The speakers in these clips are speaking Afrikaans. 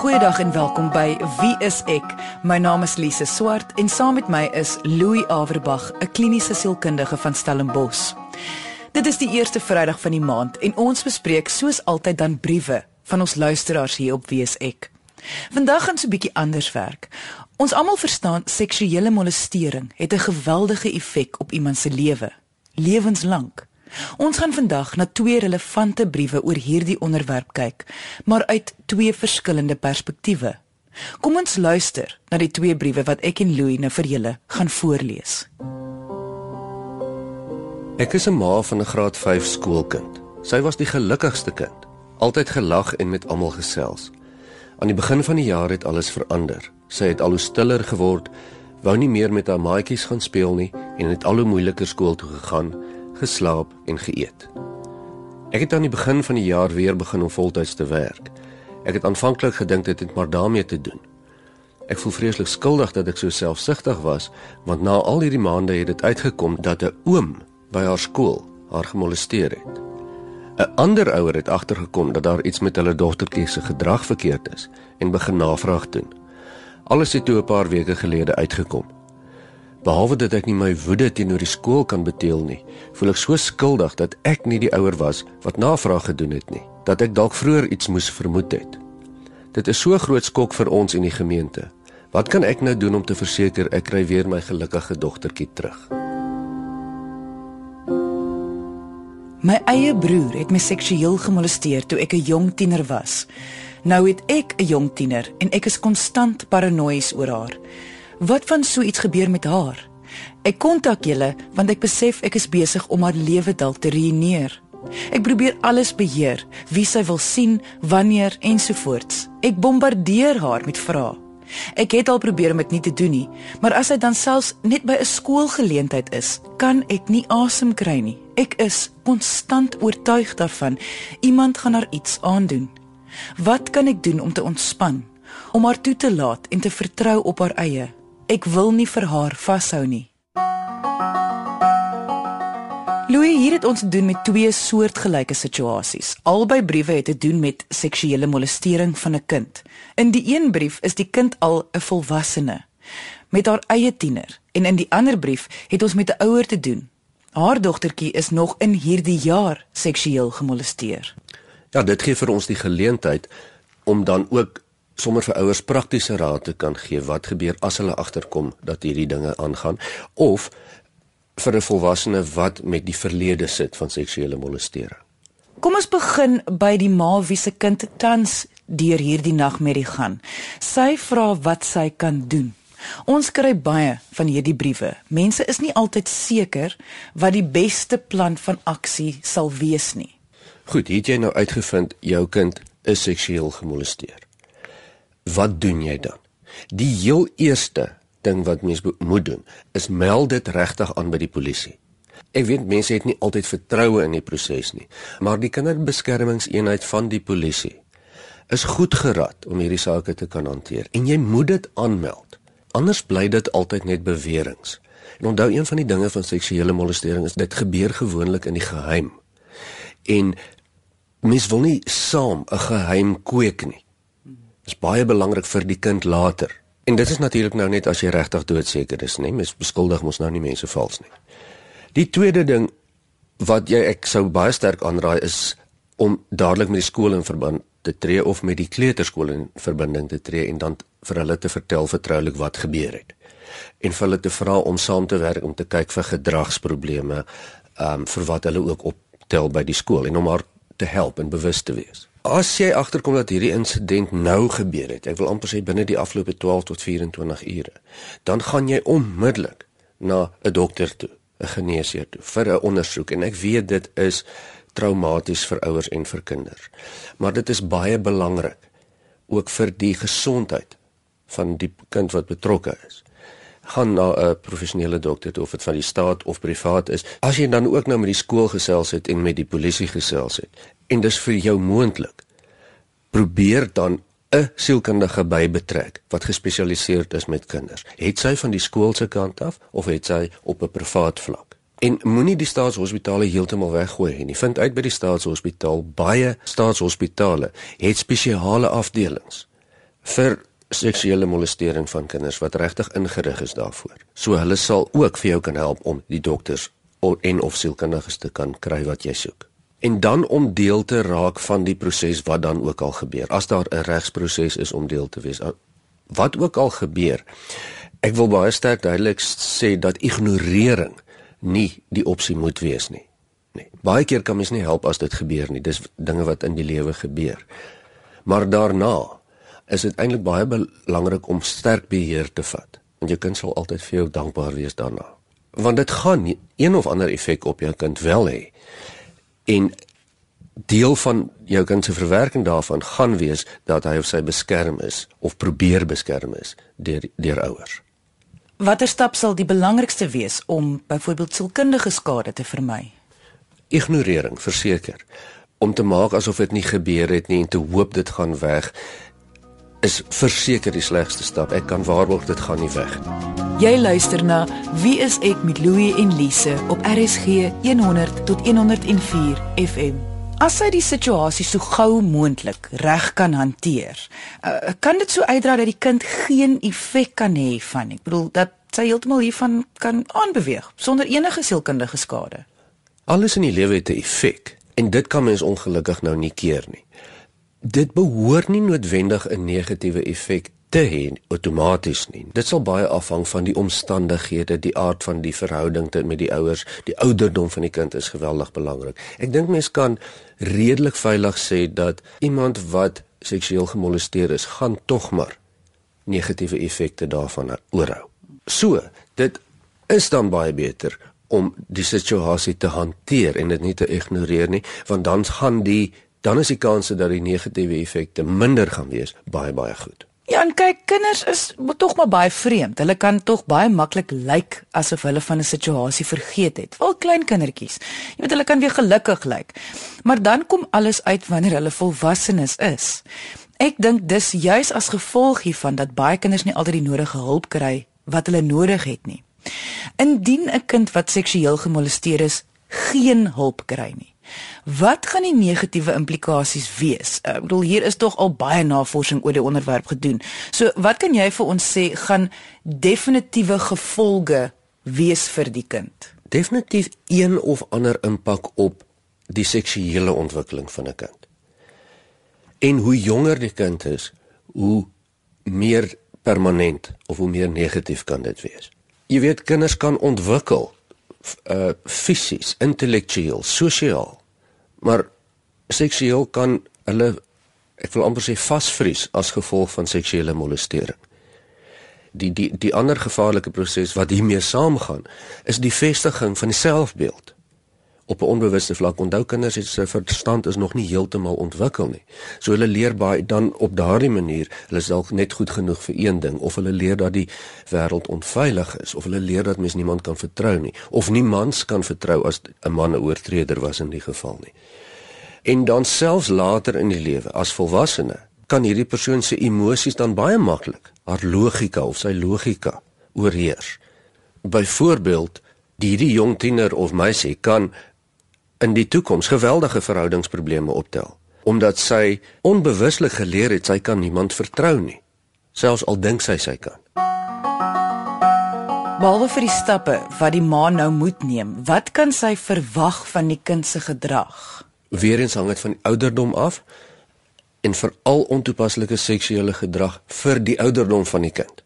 Goeiedag en welkom by Wie is ek? My naam is Lise Swart en saam met my is Louis Averbag, 'n kliniese sielkundige van Stellenbosch. Dit is die eerste Vrydag van die maand en ons bespreek soos altyd dan briewe van ons luisteraars hier op Wie is ek? Vandag gaan so 'n bietjie anders werk. Ons almal verstaan seksuele molestering het 'n geweldige effek op iemand se lewe, lewenslank. Ons gaan vandag na twee relevante briewe oor hierdie onderwerp kyk, maar uit twee verskillende perspektiewe. Kom ons luister na die twee briewe wat ek en Louie nou vir julle gaan voorlees. Ek is 'n ma van 'n graad 5 skoolkind. Sy was die gelukkigste kind, altyd gelag en met almal gesels. Aan die begin van die jaar het alles verander. Sy het al hoe stiller geword, wou nie meer met haar maatjies gaan speel nie en het al hoe moeiliker skool toe gegaan geslaap en geëet. Ek het aan die begin van die jaar weer begin om voltyds te werk. Ek het aanvanklik gedink dit het maar daarmee te doen. Ek voel vreeslik skuldig dat ek so selfsugtig was, want na al hierdie maande het dit uitgekom dat 'n oom by haar skool haar gemolesteer het. 'n Ander ouer het agtergekom dat daar iets met hulle dogtertjie se gedrag verkeerd is en begin navraag doen. Alles het toe 'n paar weke gelede uitgekom. Behalwe dat ek nie my woede teenoor die skool kan beteël nie, voel ek so skuldig dat ek nie die ouer was wat navraag gedoen het nie, dat ek dalk vroeër iets moes vermoed het. Dit is so groot skok vir ons in die gemeente. Wat kan ek nou doen om te verseker ek kry weer my gelukkige dogtertjie terug? My eie broer het my seksueel gemolesteer toe ek 'n jong tiener was. Nou het ek 'n jong tiener en ek is konstant paranoïes oor haar. Wat van so iets gebeur met haar? Ek kontak julle want ek besef ek is besig om haar lewe dalk te ruïneer. Ek probeer alles beheer, wie sy wil sien, wanneer ensovoorts. Ek bombardeer haar met vrae. Ek het al probeer om dit nie te doen nie, maar as sy dan selfs net by 'n skoolgeleentheid is, kan ek nie asem kry nie. Ek is konstant oortuig daarvan iemand gaan haar iets aandoen. Wat kan ek doen om te ontspan, om haar toe te laat en te vertrou op haar eie? Ek wil nie vir haar vashou nie. Louis, hier het ons te doen met twee soortgelyke situasies. Albei briewe het te doen met seksuele molestering van 'n kind. In die een brief is die kind al 'n volwassene met haar eie tiener en in die ander brief het ons met 'n ouer te doen. Haar dogtertjie is nog in hierdie jaar seksueel gemolesteer. Ja, dit gee vir ons die geleentheid om dan ook sommer vir ouers praktiese raad te kan gee wat gebeur as hulle agterkom dat hierdie dinge aangaan of vir 'n volwassene wat met die verlede sit van seksuele molestering. Kom ons begin by die ma wie se kind tans deur hierdie nagmerrie gaan. Sy vra wat sy kan doen. Ons kry baie van hierdie briewe. Mense is nie altyd seker wat die beste plan van aksie sal wees nie. Goed, het jy nou uitgevind jou kind is seksueel gemolesteer? Wat doen jy dan? Die heel eerste ding wat mens moet doen is meld dit regtig aan by die polisie. Ek weet mense het nie altyd vertroue in die proses nie, maar die kinderbeskermingseenheid van die polisie is goed gerad om hierdie sake te kan hanteer en jy moet dit aanmeld. Anders bly dit altyd net beweringe. En onthou een van die dinge van seksuele molestering is dit gebeur gewoonlik in die geheim. En mens wil nie saam 'n geheim kweek nie is baie belangrik vir die kind later. En dit is natuurlik nou net as jy regtig doodseker is, nee, mens beskuldig mos nou nie mense vals nie. Die tweede ding wat jy ek sou baie sterk aanraai is om dadelik met die skool in verband te tree of met die kleuterskool in verbinding te tree en dan vir hulle te vertel vertroulik wat gebeur het. En vir hulle te vra om saam te werk om te kyk vir gedragsprobleme, ehm um, vir wat hulle ook optel by die skool en om haar te help en bewus te wees. As jy agterkom dat hierdie insident nou gebeur het, ek wil amper sê binne die afgelope 12 tot 24 ure, dan gaan jy onmiddellik na 'n dokter toe, 'n geneesheer toe vir 'n ondersoek en ek weet dit is traumaties vir ouers en vir kinders. Maar dit is baie belangrik ook vir die gesondheid van die kind wat betrokke is gaan na 'n professionele dokter toe of dit van die staat of privaat is. As jy dan ook nou met die skool gesels het en met die polisie gesels het en dis vir jou moontlik, probeer dan 'n sielkundige by betrek wat gespesialiseerd is met kinders. Het sy van die skool se kant af of het sy op 'n privaat vlak? En moenie die staatshospitale heeltemal weggooi nie. Vind uit by die staatshospitaal, baie staatshospitale het spesiale afdelings vir seksuele molestering van kinders wat regtig ingerig is daarvoor. So hulle sal ook vir jou kan help om die dokters en of sielkundiges te kan kry wat jy soek. En dan om deel te raak van die proses wat dan ook al gebeur. As daar 'n regsproses is om deel te wees, wat ook al gebeur. Ek wil baie sterk duidelik sê dat ignorering nie die opsie moet wees nie. Nee. Baie keer kan mens nie help as dit gebeur nie. Dis dinge wat in die lewe gebeur. Maar daarna is dit eintlik baie belangrik om sterk beheer te vat. Want jou kind sal altyd vir jou dankbaar wees daarna. Want dit gaan een of ander effek op jou kind wel hê. En deel van jou kind se verwerking daarvan gaan wees dat hy of sy beskerm is of probeer beskerm is deur deur ouers. Watter stap sal die belangrikste wees om byvoorbeeld sielkundige skade te vermy? Ignorering, verseker. Om te maak asof dit nie gebeur het nie en te hoop dit gaan weg is verseker die slegste stap. Ek kan waarborg dit gaan nie weg nie. Jy luister na Wie is ek met Louie en Lise op RSG 100 tot 104 FM. As jy die situasie so gou moontlik reg kan hanteer, uh, kan dit so uitdra dat die kind geen effek kan hê van. Ek bedoel dat sy heeltemal hiervan kan aanbeweeg sonder enige sielkundige skade. Alles in die lewe het 'n effek en dit kan mens ongelukkig nou nie keer nie dit behoort nie noodwendig 'n negatiewe effek te hê outomaties nie. Dit sal baie afhang van die omstandighede, die aard van die verhouding met die ouers, die ouderdom van die kind is geweldig belangrik. Ek dink mens kan redelik veilig sê dat iemand wat seksueel gemolesteer is, gaan tog maar negatiewe effekte daarvan oorhou. So, dit is dan baie beter om die situasie te hanteer en dit nie te ignoreer nie, want dan gaan die dan is die kanse dat die negatiewe effekte minder gaan wees baie baie goed. Ja, en kyk, kinders is tog maar baie vreemd. Hulle kan tog baie maklik lyk asof hulle van 'n situasie vergeet het. Wel klein kindertjies. Jy weet hulle kan weer gelukkig lyk. Maar dan kom alles uit wanneer hulle volwassenes is. Ek dink dis juis as gevolg hiervan dat baie kinders nie altyd die nodige hulp kry wat hulle nodig het nie. Indien 'n kind wat seksueel gemolesteer is, geen hulp kry nie. Wat gaan die negatiewe implikasies wees? Ek bedoel hier is tog al baie navorsing oor die onderwerp gedoen. So wat kan jy vir ons sê gaan definitiewe gevolge wees vir die kind? Definitief een of ander impak op die seksuele ontwikkeling van 'n kind. En hoe jonger die kind is, hoe meer permanent of hoe meer negatief kan dit wees. Jy weet kinders kan ontwikkel uh fisies, intellektueel, sosiaal maar seksueel kan hulle ek wil amper sê vasvries as gevolg van seksuele molestering. Die die die ander gevaarlike proses wat hiermee saamgaan is die vestiging van die selfbeeld op 'n onbewuste vlak. Onthou kinders se verstand is nog nie heeltemal ontwikkel nie. So hulle leer baie dan op daardie manier, hulle is dalk net goed genoeg vir een ding of hulle leer dat die wêreld onveilig is of hulle leer dat mens niemand kan vertrou nie of nie mans kan vertrou as 'n man 'n oortreder was in die geval nie. En dan selfs later in die lewe as volwassene kan hierdie persoon se emosies dan baie maklik haar logika of sy logika oorheers. Byvoorbeeld, hierdie jong tiener of meisie kan in die toekoms geweldige verhoudingsprobleme optel omdat sy onbewuslik geleer het sy kan niemand vertrou nie selfs al dink sy sy kan. Behalwe vir die stappe wat die ma nou moet neem wat kan sy verwag van die kind se gedrag? Weerens hang dit van ouderdom af en veral ontoepaslike seksuele gedrag vir die ouderdom van die kind.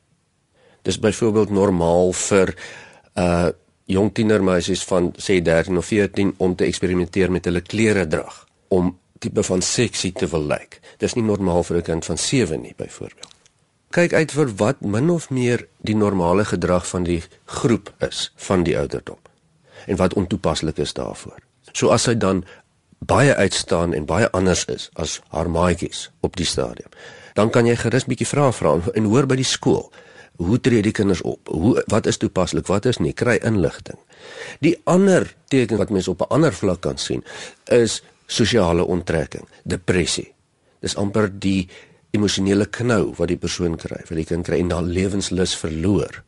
Dis byvoorbeeld normaal vir uh jong tienermeisies van sê 13 of 14 om te eksperimenteer met hulle klere drag om tipe van seksie te wil lyk. Dis nie normaal vir 'n kind van 7 nie byvoorbeeld. Kyk uit vir wat min of meer die normale gedrag van die groep is van die ouderdom en wat ontoepaslik is daarvoor. So as hy dan baie uitstaan en baie anders is as haar maatjies op die stadium, dan kan jy gerus bietjie vra vra en hoor by die skool hoe tree die kinders op? Hoe wat is toepaslik? Wat is nie? Kry inligting. Die ander teken wat mense op 'n ander vlak kan sien is sosiale onttrekking, depressie. Dis amper die emosionele knou wat die persoon kry, wat die kind kry en dan lewenslus verloor.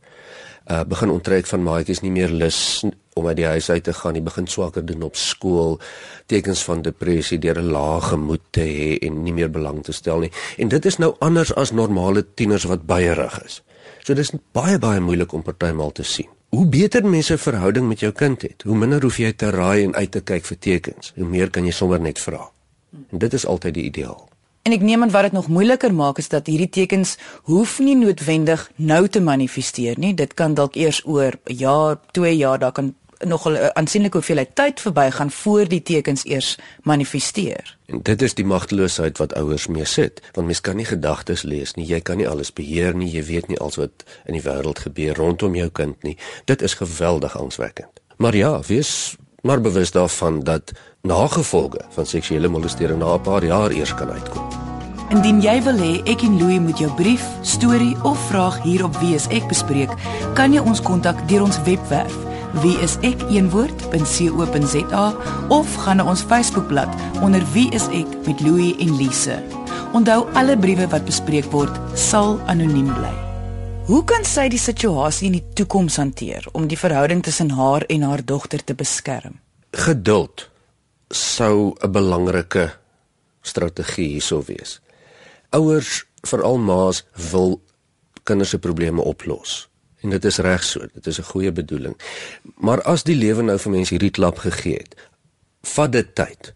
Uh begin onttrek van maatjies, nie meer lus om uit die huis uit te gaan, hy begin swakker doen op skool, tekens van depressie, deur 'n lae gemoed te hê en nie meer belang te stel nie. En dit is nou anders as normale tieners wat baierig is. So dis baie baie moeilik om partymal te sien. Hoe beter mense verhouding met jou kind het, hoe minder hoef jy te raai en uit te kyk vir tekens. Hoe meer kan jy sommer net vra. En dit is altyd die ideaal. En ek neem aan wat dit nog moeiliker maak is dat hierdie tekens hoef nie noodwendig nou te manifesteer nie. Dit kan dalk eers oor 'n jaar, 2 jaar, daar kan nog 'n aansienlike hoeveelheid tyd verbygaan voor die tekens eers manifesteer. En dit is die magteloosheid wat ouers mee sit, want mens kan nie gedagtes lees nie. Jy kan nie alles beheer nie. Jy weet nie alles wat in die wêreld gebeur rondom jou kind nie. Dit is geweldig angswekkend. Maar ja, wees maar bewus daarvan dat nagevolge van seksuele molestering na 'n paar jaar eers kan uitkom. Indien jy wil hê ek en Louie moet jou brief, storie of vraag hier op Wie is ek bespreek, kan jy ons kontak deur ons webwerf wieisek.co.za of gaan na ons Facebookblad onder Wie is ek met Louie en Lise. Onthou alle briewe wat bespreek word sal anoniem bly. Hoe kan sy die situasie in die toekoms hanteer om die verhouding tussen haar en haar dogter te beskerm? Geduld sou 'n belangrike strategie hierso wees. Ouers, veral ma's, wil kinders se probleme oplos. En dit is reg so, dit is 'n goeie bedoeling. Maar as die lewe nou vir mense hierdie klap gegee het, vat dit tyd.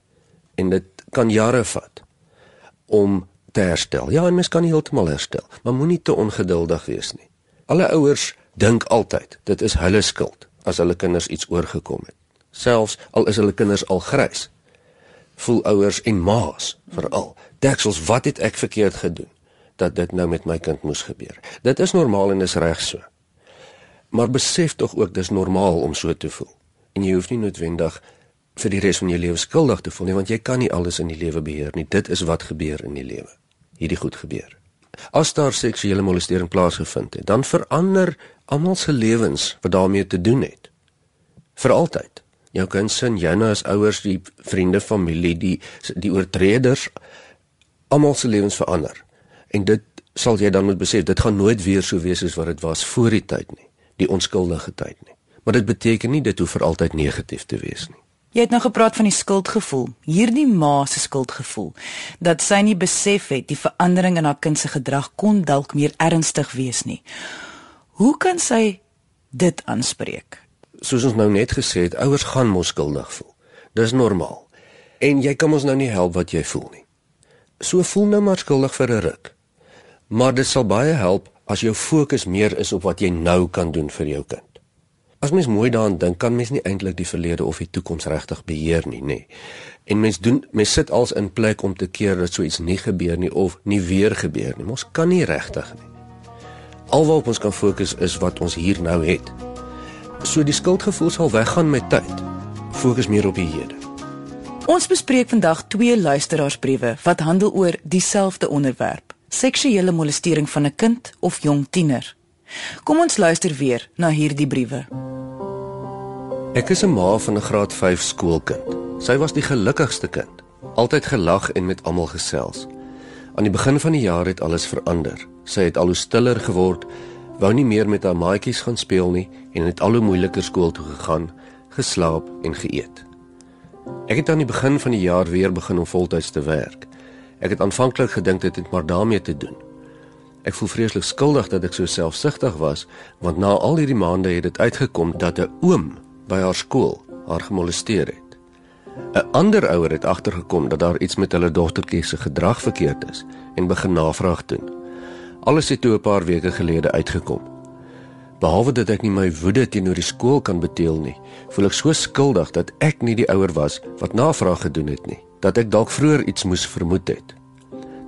En dit kan jare vat om te herstel. Ja, en mens kan heeltemal herstel, maar moenie te ongeduldig wees nie. Alle ouers dink altyd dit is hulle skuld as hulle kinders iets oorgekom het selfs al is hulle kinders al grys. Voel ouers en ma's veral, deksels, wat het ek verkeerd gedoen dat dit nou met my kind moes gebeur? Dit is normaal en is reg so. Maar besef tog ook dis normaal om so te voel. En jy hoef nie noodwendig vir die res van jou lewe skuldig te voel nie, want jy kan nie alles in die lewe beheer nie. Dit is wat gebeur in die lewe. Hierdie goed gebeur. As daar seksuele molestering plaasgevind het, dan verander almal se lewens wat daarmee te doen het. Vir altyd jou kind se joune as ouers, die vriende, familie, die die oortreders almal se lewens verander. En dit sal jy dan moet besef, dit gaan nooit weer so wees soos wat dit was voor die tyd nie, die onskuldige tyd nie. Maar dit beteken nie dit hoef vir altyd negatief te wees nie. Jy het nou gepraat van die skuldgevoel. Hierdie ma se skuldgevoel dat sy nie besef het die verandering in haar kind se gedrag kon dalk meer ernstig wees nie. Hoe kan sy dit aanspreek? soos ons nou net gesê het, ouers gaan mos skuldig voel. Dis normaal. En jy kan mos nou nie help wat jy voel nie. So voel nou maar skuldig vir 'n ruk. Maar dit sal baie help as jou fokus meer is op wat jy nou kan doen vir jou kind. As mens mooi daaraan dink, kan mens nie eintlik die verlede of die toekoms regtig beheer nie, nê. En mens doen mens sit als in plek om te keer dat so iets nie gebeur nie of nie weer gebeur nie. Ons kan nie regtig nie. Alwaar ons kan fokus is wat ons hier nou het. So die skuldgevoel sal weggaan met tyd. Fokus meer op die hede. Ons bespreek vandag twee luisteraarsbriewe wat handel oor dieselfde onderwerp: seksuele molestering van 'n kind of jong tiener. Kom ons luister weer na hierdie briewe. Ek is 'n ma van 'n graad 5 skoolkind. Sy was die gelukkigste kind, altyd gelag en met almal gesels. Aan die begin van die jaar het alles verander. Sy het al hoe stiller geword wou nie meer met haar maatjies gaan speel nie en het al hoe moeiliker skool toe gegaan, geslaap en geëet. Ek het aan die begin van die jaar weer begin om voltyds te werk. Ek het aanvanklik gedink dit het maar daarmee te doen. Ek voel vreeslik skuldig dat ek so selfsugtig was, want na al hierdie maande het dit uitgekom dat 'n oom by haar skool haar gemolesteer het. 'n Ander ouer het agtergekom dat daar iets met hulle dogtertjie se gedrag verkeerd is en begin navraag doen. Alles het toe 'n paar weke gelede uitgekom. Behalwe dat ek nie my woede teenoor die skool kan beteel nie, voel ek so skuldig dat ek nie die ouer was wat navraag gedoen het nie, dat ek dalk vroeër iets moes vermoed het.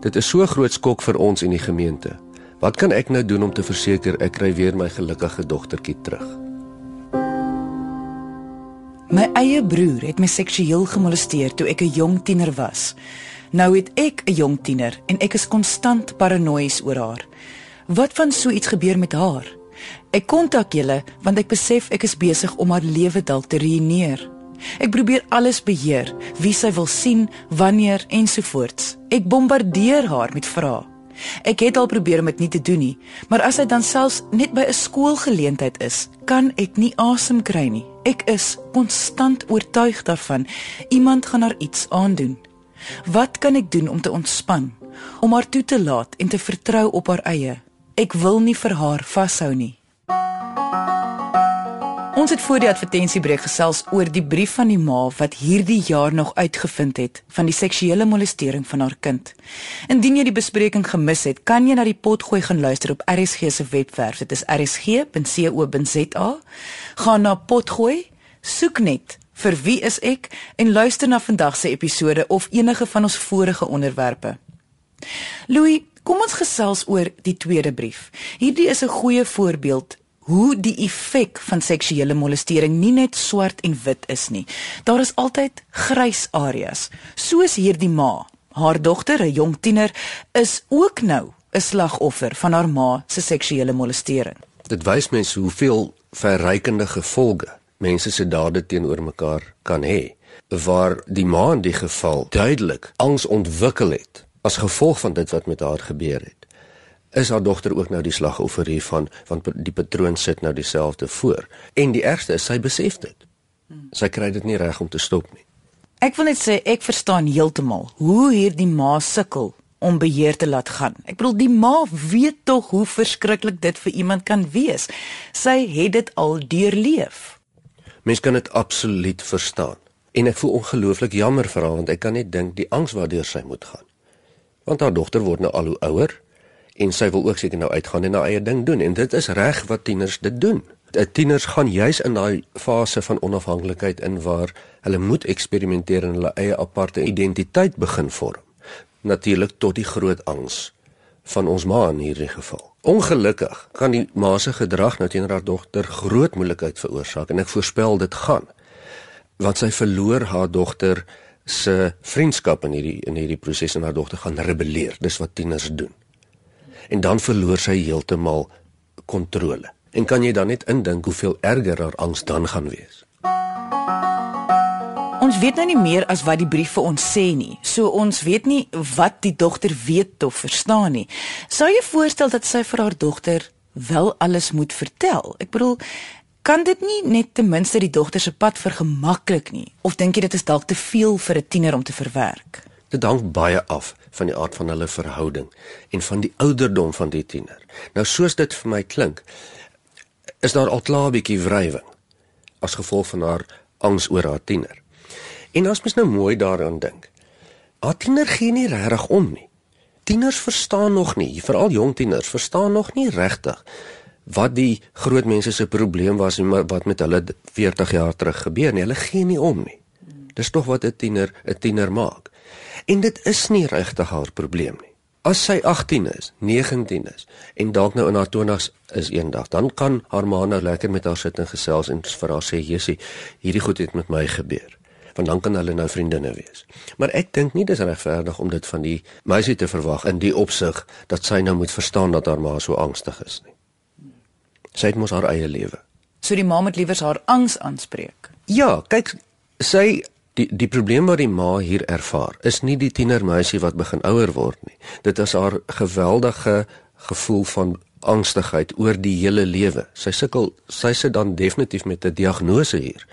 Dit is so groot skok vir ons in die gemeente. Wat kan ek nou doen om te verseker ek kry weer my gelukkige dogtertjie terug? My eie broer het my seksueel gemolesteer toe ek 'n jong tiener was. Nou het ek 'n jong tiener en ek is konstant paranoïes oor haar. Wat van so iets gebeur met haar? Ek kontak julle want ek besef ek is besig om haar lewe dalk te ruïneer. Ek probeer alles beheer, wie sy wil sien, wanneer ensovoorts. Ek bombardeer haar met vrae. Ek het al probeer om dit nie te doen nie, maar as hy dan selfs net by 'n skoolgeleentheid is, kan ek nie asem kry nie. Ek is konstant oortuig daarvan iemand gaan haar iets aandoen. Wat kan ek doen om te ontspan, om haar toe te laat en te vertrou op haar eie? Ek wil nie vir haar vashou nie. Ons het voor die advertensiebreek gesels oor die brief van die ma wat hierdie jaar nog uitgevind het van die seksuele molestering van haar kind. Indien jy die bespreking gemis het, kan jy na die potgooi gaan luister op RSG se webwerf. Dit is rsg.co.za. Gaan na potgooi, soek net vir wie is ek en luister na vandag se episode of enige van ons vorige onderwerpe. Louis, kom ons gesels oor die tweede brief. Hierdie is 'n goeie voorbeeld hoe die effek van seksuele molestering nie net swart en wit is nie. Daar is altyd grys areas. Soos hierdie ma, haar dogter, 'n jong tiener, is ook nou 'n slagoffer van haar ma se seksuele molestering. Dit wys mens hoeveel verrykende gevolge mense se dade teenoor mekaar kan hê. Waar die ma in die geval duidelik angs ontwikkel het as gevolg van dit wat met haar gebeur het is haar dogter ook nou die slagoffer hiervan want die patroon sit nou dieselfde voor? En die ergste is sy besef dit. Sy kry dit nie reg om te stop nie. Ek wil net sê ek verstaan heeltemal hoe hierdie ma sukkel om beheer te laat gaan. Ek bedoel die ma weet tog hoe verskriklik dit vir iemand kan wees. Sy het dit al deurleef. Mens kan dit absoluut verstaan. En ek voel ongelooflik jammer vir haar want ek kan net dink die angs waardeur sy moet gaan. Want haar dogter word nou al hoe ouer en sy wil ook seker nou uitgaan en haar eie ding doen en dit is reg wat tieners dit doen. Die tieners gaan juis in daai fase van onafhanklikheid in waar hulle moet eksperimenteer en hulle eie aparte identiteit begin vorm. Natuurlik tot die groot angs van ons ma in hierdie geval. Ongelukkig kan die ma se gedrag nou teenoor haar dogter groot moeilikheid veroorsaak en ek voorspel dit gaan want sy verloor haar dogter se vriendskap in hierdie in hierdie proses en haar dogter gaan rebelleer. Dis wat tieners doen en dan verloor sy heeltemal kontrole. En kan jy dan net indink hoeveel erger haar angs dan gaan wees? Ons weet nou nie meer as wat die brief vir ons sê nie. So ons weet nie wat die dogter weet of verstaan nie. Sou jy voorstel dat sy vir haar dogter wel alles moet vertel? Ek bedoel, kan dit nie net ten minste die dogter se pad vergemaklik nie? Of dink jy dit is dalk te veel vir 'n tiener om te verwerk? Dit hang baie af van die aard van hulle verhouding en van die ouderdom van die tiener. Nou soos dit vir my klink, is daar al klaar 'n bietjie wrywing as gevolg van haar angs oor haar tiener. En as mens nou mooi daaraan dink, haar tiener gee nie regtig om nie. Tieners verstaan nog nie, veral jong tieners verstaan nog nie regtig wat die groot mense se probleem was en wat met hulle 40 jaar terug gebeur nie. Hulle gee nie om nie. Dis tog wat 'n tiener 'n tiener maak. En dit is nie regtig haar probleem nie. As sy 18 is, 19 is en dalk nou in haar 20's is eendag, dan kan haar ma nou lekker met haar sit en gesels en vir haar sê, "Jessie, hierdie goed het met my gebeur." Want dan kan hulle nou vriendinne wees. Maar ek dink nie dis regverdig om dit van die meisie te verwag in die opsig dat sy nou moet verstaan dat haar ma so angstig is nie. Sy het mos haar eie lewe. So die ma moet liewer haar angs aanspreek. Ja, kyk, sy Die die probleem wat die ma hier ervaar is nie die tienermeisie wat begin ouer word nie. Dit is haar geweldige gevoel van angstigheid oor die hele lewe. Sy sukkel, sy sit dan definitief met 'n diagnose hier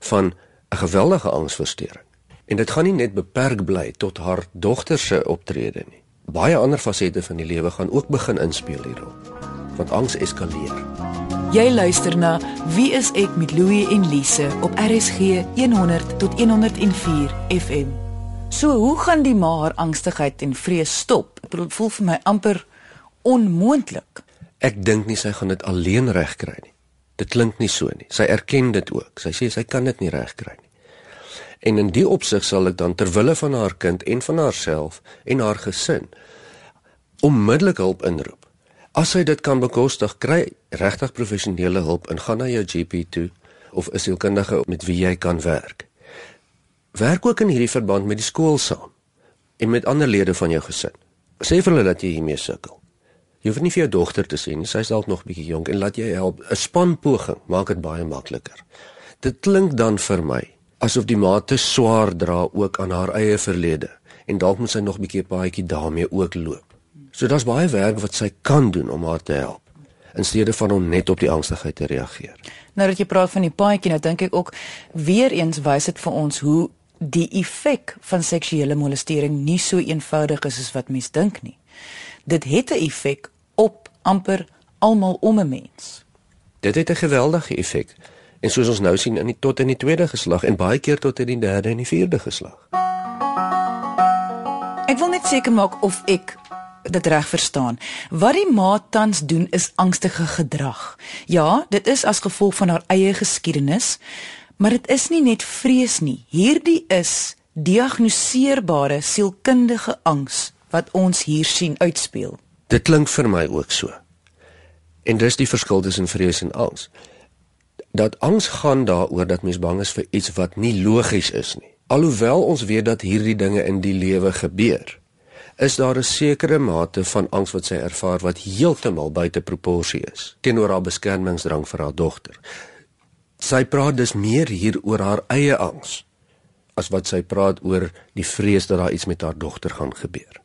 van 'n geweldige angsversteuring. En dit gaan nie net beperk bly tot haar dogter se optrede nie. Baie ander fasette van die lewe gaan ook begin inspel hierop. Want angs eskaleer. Jy luister na Wie is ek met Louie en Lise op RSG 100 tot 104 FM. So, hoe gaan die ma haar angstigheid en vrees stop? Bedoel, voel vir my amper onmoontlik. Ek dink nie sy gaan dit alleen regkry nie. Dit klink nie so nie. Sy erken dit ook. Sy sê sy kan dit nie regkry nie. En in die opsig sal ek dan ter wille van haar kind en van haarself en haar gesin onmiddellik hulp inroep. As jy dit kan bekostig, kry regtig professionele hulp en gaan na jou GP toe of 'n sielkundige met wie jy kan werk. Werk ook in hierdie verband met die skool saam en met ander lede van jou gesin. Sê vir hulle dat jy hiermee sukkel. Jy hoef nie vir jou dogter te sê sy is dalk nog bietjie jonk en laat jy help. 'n Spanpoging maak dit baie makliker. Dit klink dan vir my asof die ma te swaar dra ook aan haar eie verlede en dalk moet sy nog bietjie paadjie daarmee ook loop. So daar's baie werk wat sy kan doen om haar te help. in steede van om net op die angstigheid te reageer. Nou dat jy praat van die paadjie, nou dink ek ook weer eens wys dit vir ons hoe die effek van seksuele molestering nie so eenvoudig is as wat mense dink nie. Dit het 'n effek op amper almal om 'n mens. Dit het 'n geweldige effek. En soos ons nou sien in die tot in die tweede geslag en baie keer tot in die derde en die vierde geslag. Ek wil net seker maak of ek dit reg verstaan. Wat die ma tans doen is angstige gedrag. Ja, dit is as gevolg van haar eie geskiedenis, maar dit is nie net vrees nie. Hierdie is diagnoseerbare sielkundige angs wat ons hier sien uitspeel. Dit klink vir my ook so. En dis die verskil tussen vrees en angs. Dat angs gaan daaroor dat mens bang is vir iets wat nie logies is nie. Alhoewel ons weet dat hierdie dinge in die lewe gebeur, is daar 'n sekere mate van angs wat sy ervaar wat heeltemal buite proporsie is teenoor haar beskermingsdrang vir haar dogter. Sy praat dus meer hier oor haar eie angs as wat sy praat oor die vrees dat daar iets met haar dogter gaan gebeur.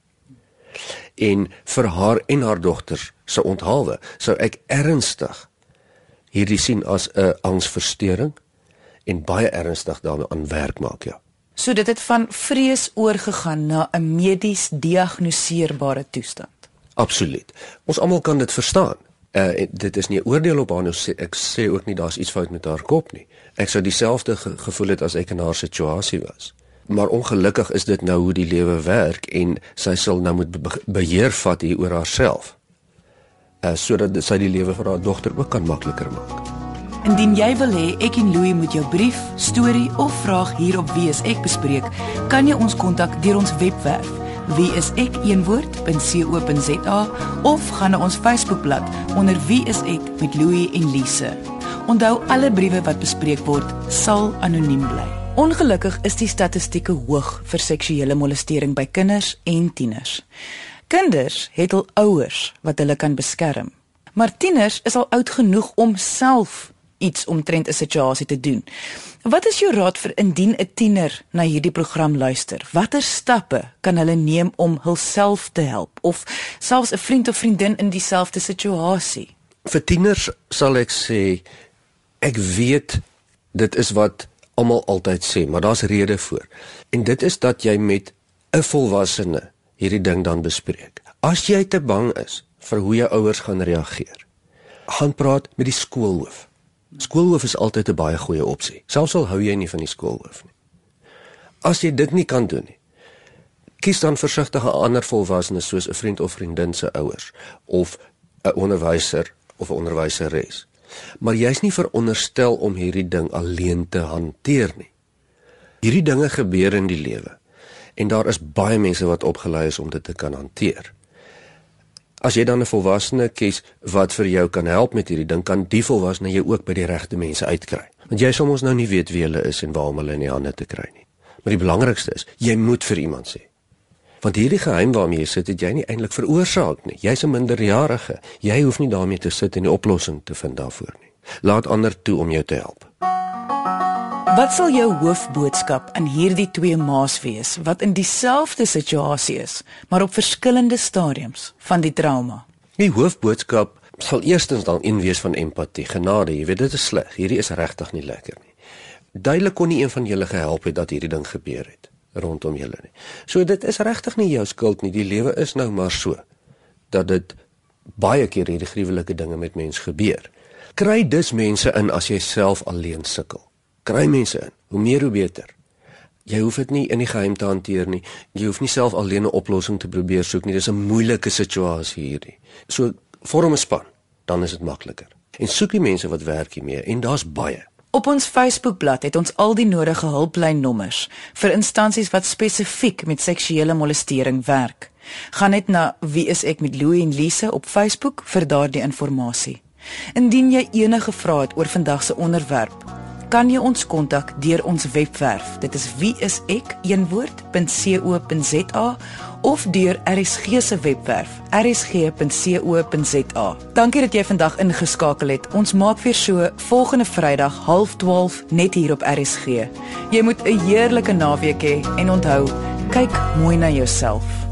En vir haar en haar dogter se onthaalwe sou ek ernstig hierdie sien as 'n angsversteuring en baie ernstig daarmee aan werk maak ja. So dit het van vrees oorgegaan na 'n medies diagnoseerbare toestand. Absoluut. Ons almal kan dit verstaan. Uh dit is nie 'n oordeel op haar sê ek sê ook nie daar's iets fout met haar kop nie. Ek sou dieselfde ge gevoel het as ek in haar situasie was. Maar ongelukkig is dit nou hoe die lewe werk en sy sal nou moet be beheer vat hier oor haarself. Uh sodat sy die lewe vir haar dogter ook kan makliker maak. Indien jy wil hê ek en Louie moet jou brief, storie of vraag hier op Wie is ek bespreek, kan jy ons kontak deur ons webwerf wieisek.co.za of gaan na ons Facebookblad onder Wie is ek met Louie en Lise. Onthou alle briewe wat bespreek word sal anoniem bly. Ongelukkig is die statistieke hoog vir seksuele molestering by kinders en tieners. Kinders het al ouers wat hulle kan beskerm. Maar tieners is al oud genoeg om self iets omtrent 'n situasie te doen. Wat is jou raad vir indien 'n tiener na hierdie program luister? Watter stappe kan hulle neem om hulself te help of selfs 'n vriend of vriendin in dieselfde situasie? Vir tieners sal ek sê ek weet dit is wat almal altyd sê, maar daar's rede voor. En dit is dat jy met 'n volwassene hierdie ding dan bespreek. As jy te bang is vir hoe jou ouers gaan reageer, gaan praat met die skoolhoof. Skoolhoof is altyd 'n baie goeie opsie, selfs al hou jy nie van die skoolhoof nie. As jy dit nie kan doen nie, kies dan versigtige ander volwassenes soos 'n vriend of vriendin se ouers of 'n onderwyser of 'n onderwyseres. Maar jy's nie veronderstel om hierdie ding alleen te hanteer nie. Hierdie dinge gebeur in die lewe en daar is baie mense wat opgelei is om dit te kan hanteer. As jy dan 'n volwassene kies wat vir jou kan help met hierdie ding, kan die volwassene jou ook by die regte mense uitkry. Want jy soms nou nie weet wie hulle is en waar om hulle in die hande te kry nie. Maar die belangrikste is, jy moet vir iemand sê. Want hierdie geheim waarmee jy sit, het jy nie eintlik veroorsaak nie. Jy's 'n minderjarige. Jy hoef nie daarmee te sit en 'n oplossing te vind daarvoor nie. Laat ander toe om jou te help. Wat sal jou hoofboodskap aan hierdie twee ma's wees wat in dieselfde situasie is, maar op verskillende stadiums van die trauma? Die hoofboodskap sal eerstens dan een wees van empatie, genade. Jy weet dit is sleg. Hierdie is regtig nie lekker nie. Duidelik kon nie een van julle gehelp het dat hierdie ding gebeur het rondom julle nie. So dit is regtig nie jou skuld nie. Die lewe is nou maar so dat dit baie keer hierdie gruwelike dinge met mens gebeur. Kry dus mense in as jy self alleen sukkel kry mense in. Hoe meer hoe beter. Jy hoef dit nie in die geheim te hanteer nie. Jy hoef nie self alleen 'n oplossing te probeer soek nie. Dis 'n moeilike situasie hierdie. So vorm 'n span, dan is dit makliker. En soek die mense wat werk hiermee en daar's baie. Op ons Facebookblad het ons al die nodige hulplynnommers vir instansies wat spesifiek met seksuele molestering werk. Gaan net na wie is ek met Louie en Lise op Facebook vir daardie inligting. Indien jy enige vrae het oor vandag se onderwerp, kan jy ons kontak deur ons webwerf. Dit is wieisek.co.za of deur RSG se webwerf rsg.co.za. Dankie dat jy vandag ingeskakel het. Ons maak weer so volgende Vrydag 0.30 net hier op RSG. Jy moet 'n heerlike naweek hê en onthou, kyk mooi na jouself.